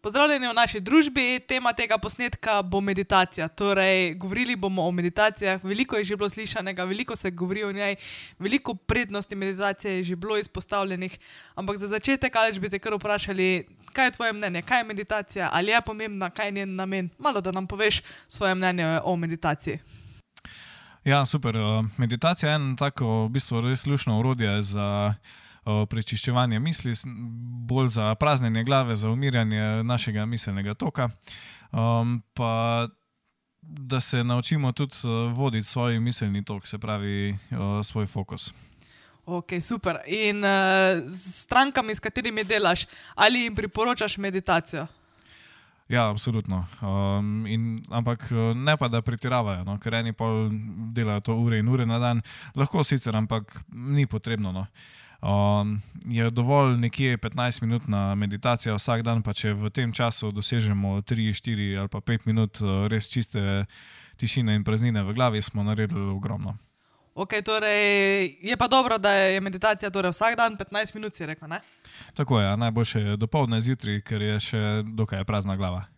Pozdravljeni v naši družbi. Tema tega posnetka bo meditacija. Torej, govorili bomo o meditacijah. Veliko je že bilo slišanega, veliko se govori o njej, veliko prednosti meditacije je že bilo izpostavljenih. Ampak za začetek, ali bi te kar vprašali, kaj je tvoje mnenje, kaj je meditacija, ali je pomembna, kaj je njen namen. Malo da nam poveš svoje mnenje o meditaciji. Ja, super. Meditacija je eno tako, v bistvu res slušno orodje za prečiščevanje misli, bolj za praznjenje glave, za umirjanje našega miselnega toka. Um, pa da se naučimo tudi voditi svoj miselni tok, se pravi svoj fokus. Ok, super. In uh, strankam, s katerimi delaš, ali jim priporočaš meditacijo? Ja, absolutno. Um, in, ampak ne pa, da pretiravajo, no? ker eni pa delajo to ure in ure na dan, lahko sicer, ampak ni potrebno. No? Um, je dovolj nekje 15 minut na meditacijo vsak dan, pa če v tem času dosežemo 3, 4 ali pa 5 minut res čiste tišine in praznine v glavi, smo naredili ogromno. Ok, torej je pa dobro, da je meditacija torej vsak dan 15 minut, si rekel. Ne? Tako je, najboljše je dopoledne zjutraj, ker je še dokaj prazna glava.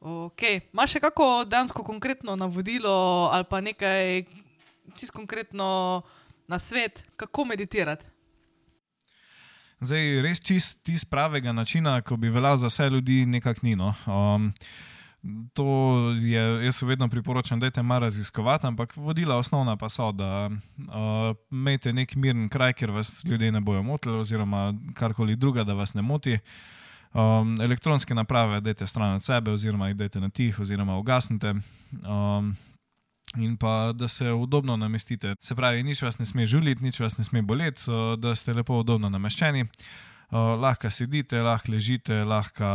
Ok, imaš še kako dejansko konkretno navodilo ali pa nekaj čisto konkretno na svet, kako meditirati? Zdaj, res čist tis pravega načina, ko bi veljal za vse ljudi, nekako ni. No. Um, to je, jaz vedno priporočam, da te malo raziskovati, ampak vodila osnovna pa so, da uh, imejte nek miren kraj, kjer vas ljudje ne bojo motili, oziroma karkoli druga, da vas ne moti. Um, elektronske naprave dajte stran od sebe, oziroma jih dajte na tih, oziroma ugasnite. Um, In pa da se udobno namestite. Se pravi, nič vas ne sme žuliti, nič vas ne sme boleti, da ste lepo udobno nameščeni. Lahko sedite, lahko ležite, lahko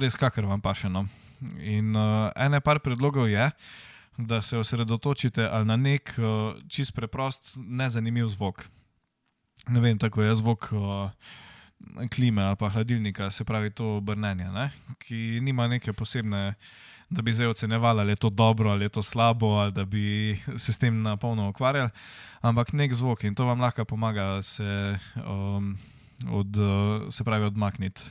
res kakor vam paše. No. In ene par predlogov je, da se osredotočite ali na nek čist preprost, nezanimiv zvok. Ne vem, tako je zvok klime ali pa hladilnika, se pravi to brnenje, ne? ki nima neke posebne da bi zdaj ocenjevali, ali je to dobro ali je to slabo, ali da bi se s tem na polno ukvarjali, ampak nek zvok in to vam lahko pomaga se, um, od, se pravi, odmakniti.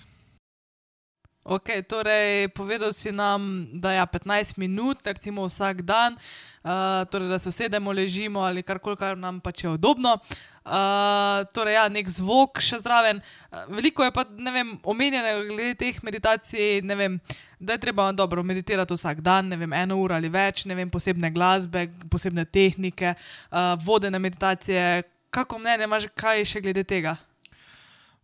Ok, torej povedal si nam, da je ja, 15 minut, recimo vsak dan, uh, torej da se usedemo, ležimo ali karkoli, kar nam pač je udobno. Uh, torej, ja, nek zvok še zraven. Veliko je pa, ne vem, omenjeno glede teh meditacij, vem, da je treba dobro meditirati vsak dan, ne vem, eno uro ali več, ne vem, posebne glasbe, posebne tehnike, uh, vodene meditacije. Kako mnenje imaš, kaj še glede tega?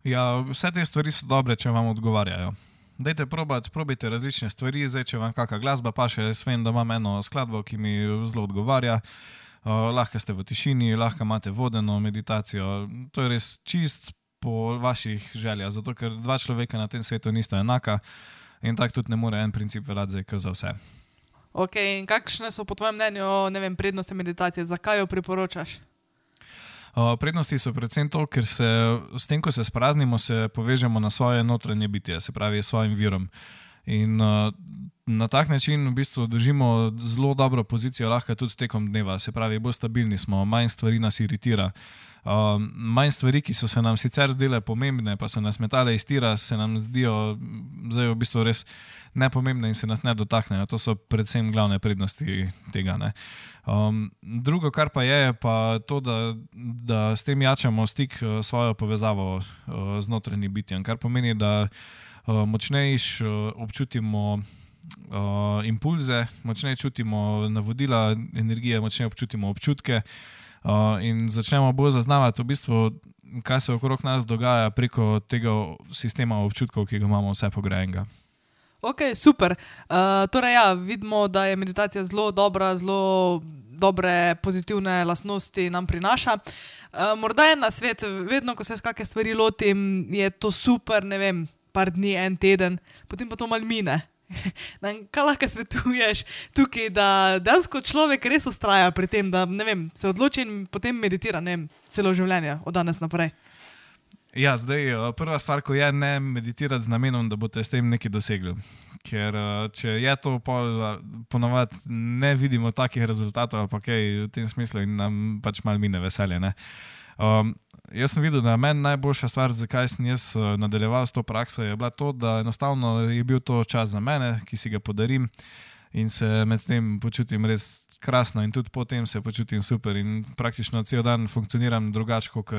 Ja, vse te stvari so dobre, če vam odgovarjajo. Dajte probati, probite različne stvari, zdaj če vam kakšna glasba paše, jaz vem, da imam eno skladbo, ki mi zelo odgovarja. Uh, lahko ste v tišini, lahko imate vodeno meditacijo. To je res čist po vaših željah, zato ker dva človeka na tem svetu nista enaka in tako tudi ne more en princip veljati za vse. Ok, in kakšne so po tvojem mnenju vem, prednosti meditacije, zakaj jo priporočaš? Uh, prednosti so predvsem to, ker se s tem, ko se spraznimo, se povežemo na svoje notranje bitje, se pravi, s svojim virom. In uh, na tak način v bistvu držimo zelo dobro pozicijo, lahko tudi tekom dneva, se pravi, bolj stabilni smo, manj stvari nas iritira. Uh, manj stvari, ki so se nam sicer zdele pomembne, pa so nas metale iz tira, se nam zdijo zdaj v bistvu res nepomembne in se nas ne dotaknejo. To so predvsem glavne prednosti tega. Um, drugo, kar pa je, je pa to, da, da s tem jačamo stik s svojo povezavo uh, z notranjim bitjem, kar pomeni, da uh, močnejš uh, občutimo uh, impulze, močneje čutimo navodila energije, močneje občutimo občutke uh, in začnemo bolj zaznavati, v bistvu, kaj se okrog nas dogaja preko tega sistema občutkov, ki ga imamo vse pograjenega. Ok, super. Uh, torej, ja, vidimo, da je meditacija zelo dobra, zelo dobre pozitivne lastnosti nam prinaša. Uh, morda je na svet, vedno, ko se kakšne stvari lotim, je to super, ne vem, par dni, en teden, potem pa to mal mine. Kaj lahko svetuješ tukaj, da dejansko človek res ustraja pri tem, da vem, se odloči in potem meditira vem, celo življenje, od danes naprej? Ja, zdaj, eh, prva stvar, ko je ne meditirati z namenom, da boste s tem nekaj dosegli. Ker eh, če je to pol, eh, ponovadi ne vidimo takih rezultatov, pa kaj v tem smislu in nam pač malo mine veselje. Ne? Um, jaz sem videl, da je meni najboljša stvar, zakaj sem jaz uh, nadaljeval s to prakso, je bila to, da enostavno je bil to čas za mene, ki si ga podarim in se med tem počutim res krasno, in tudi potem se počutim super, in praktično cel dan funkcioniram drugače, kot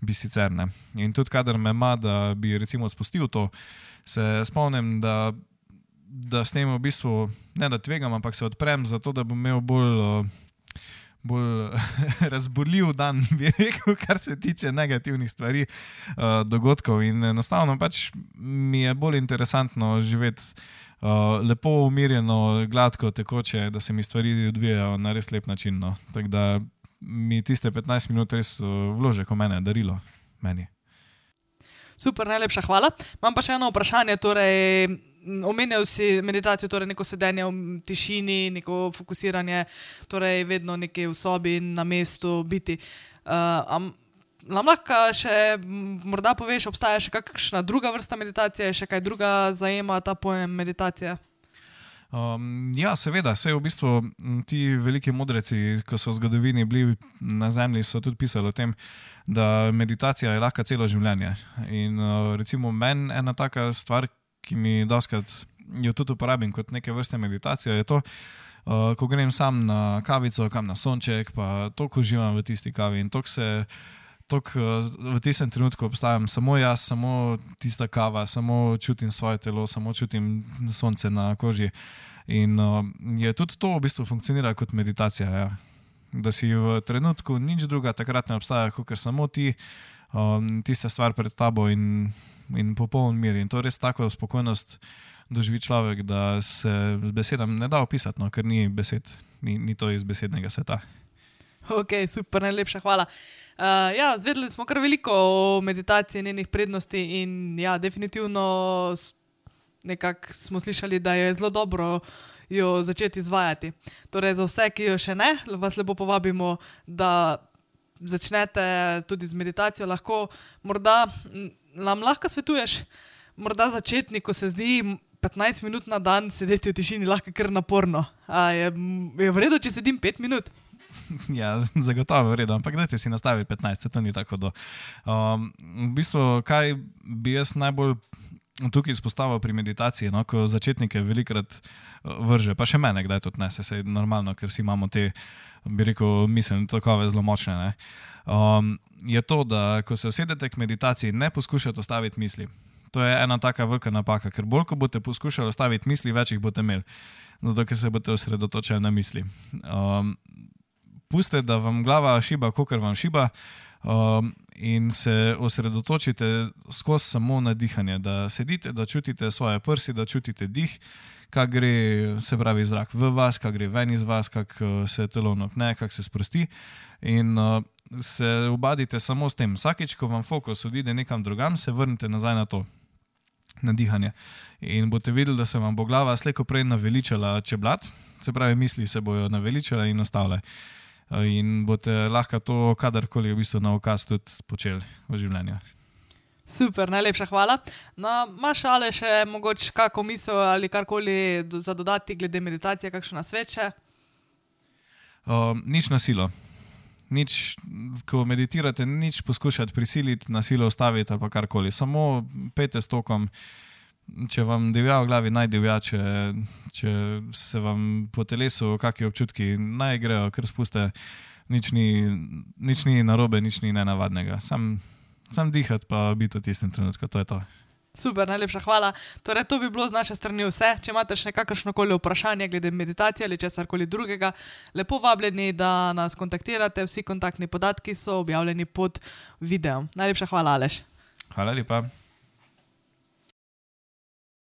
bi sicer ne. In tudi, kadar me ima, da bi recimo spustil to, se spomnim, da, da s tem v bistvu ne da tvegam, ampak se odprem, zato da bom imel bolj. Bolj razborljiv dan, bi rekel, kar se tiče negativnih stvari, uh, dogodkov. In enostavno pač mi je bolj interesantno živeti uh, lepo, umirjeno, gladko, tekoče, da se mi stvari odvijajo na res lep način. No. Tako da mi tiste 15 minut res uh, vlože, ko mene darilo. Meni. Super, najlepša hvala. Imam pa še eno vprašanje. Torej, omenjal si meditacijo, torej neko sedenje v tišini, neko fokusiranje, torej vedno nekje v sobi in na mestu biti. Uh, Nam lahko še morda poveš, obstaja še kakšna druga vrsta meditacije, še kaj druga zajema ta pojem meditacije? Um, ja, seveda, vse v bistvu ti veliki modreci, ki so v zgodovini bili na Zemlji, so tudi pisali o tem, da meditacija je lahko celo življenje. In uh, recimo meni ena taka stvar, ki mi doskrat jo tudi uporabim kot neke vrste meditacije, je to, uh, ko grem sam na kavico, kam na sonček, pa toliko uživam v tisti kavi in toliko se tok, v tistem trenutku obstajam samo jaz, samo tista kava, samo čutim svoje telo, samo čutim sonce na koži. In uh, je tudi to v bistvu funkcionira kot meditacija. Ja. Da si v trenutku nič druga, takrat ne obstaja, kot samo ti, um, tista stvar pred tabo in, in popoln mir. In to je res tako spokojnost doživi človek, da se z besedami ne da opisati, no, ker ni besed, ni, ni to iz besednega sveta. Ok, super, najlepša hvala. Uh, ja, zvedeli smo kar veliko o meditaciji in njenih prednosti, in ja, definitivno smo slišali, da je zelo dobro jo začeti izvajati. Torej, za vse, ki jo še ne, vas lepo povabimo, da začnete tudi z meditacijo. Lahko, morda nam lahko svetuješ, morda začetnik, ko se zdi. 15 minut na dan sedeti v tišini lahko kar naporno. A je, je v redu, če sedim 5 minut? Ja, zagotovo je redo, ampak da si nastavi 15, se to ni tako do. Um, v bistvu, kaj bi jaz najbolj tukaj izpostavil pri meditaciji, no, ko začetnike velikrat uh, vrže, pa še mene, kdaj to odnese, se je normalno, ker si imamo te, bi rekel, misli, tako zelo močne. Um, je to, da ko se usedete k meditaciji, ne poskušate ostaviti misli. To je ena taka velika napaka, ker bolj ko boste poskušali ostaviti misli, več jih boste imeli, zato ker se boste osredotočili na misli. Um, pustite, da vam glava šiba, kot vam šiba, um, in se osredotočite skozi samo na dihanje, da sedite, da čutite svoje prsi, da čutite dih, kaj gre, se pravi, zrak v vas, kaj gre ven iz vas, kako se telo napne, kako se sprosti. In uh, se obadite samo s tem. Vsakeč, ko vam fokus odide nekam drugam, se vrnite nazaj na to. Na dihanje. In boste videli, da se vam bo glava slejko prej naveličala čeblat, se pravi, misli se bojo naveličale in ostale in boste lahko to kadarkoli v bistvu na okaz tudi počeli v življenju. Super, najlepša hvala. No, Máš ali še mogoče kakšno misel ali karkoli do, za dodati glede meditacije, kakšno nasveče? Um, nič na silo. Nič, ko meditirate, nič poskušati prisiliti, na silo ustaviti ali karkoli. Samo pete s tokom če vam divja v glavi, naj divja, če, če se vam po telesu kakšni občutki naj grejo, ker spuste, nič ni, nič ni narobe, nič ni nenavadnega. Sam, sam dihati, pa biti v tistem trenutku, to je to. Super, najlepša hvala. Torej, to bi bilo z naše strani vse. Če imate še kakršno koli vprašanje glede meditacije ali česar koli drugega, lepo vabljeni, da nas kontaktirate. Vsi kontaktni podatki so objavljeni pod videom. Najlepša hvala, Aleš. Hvala lepa.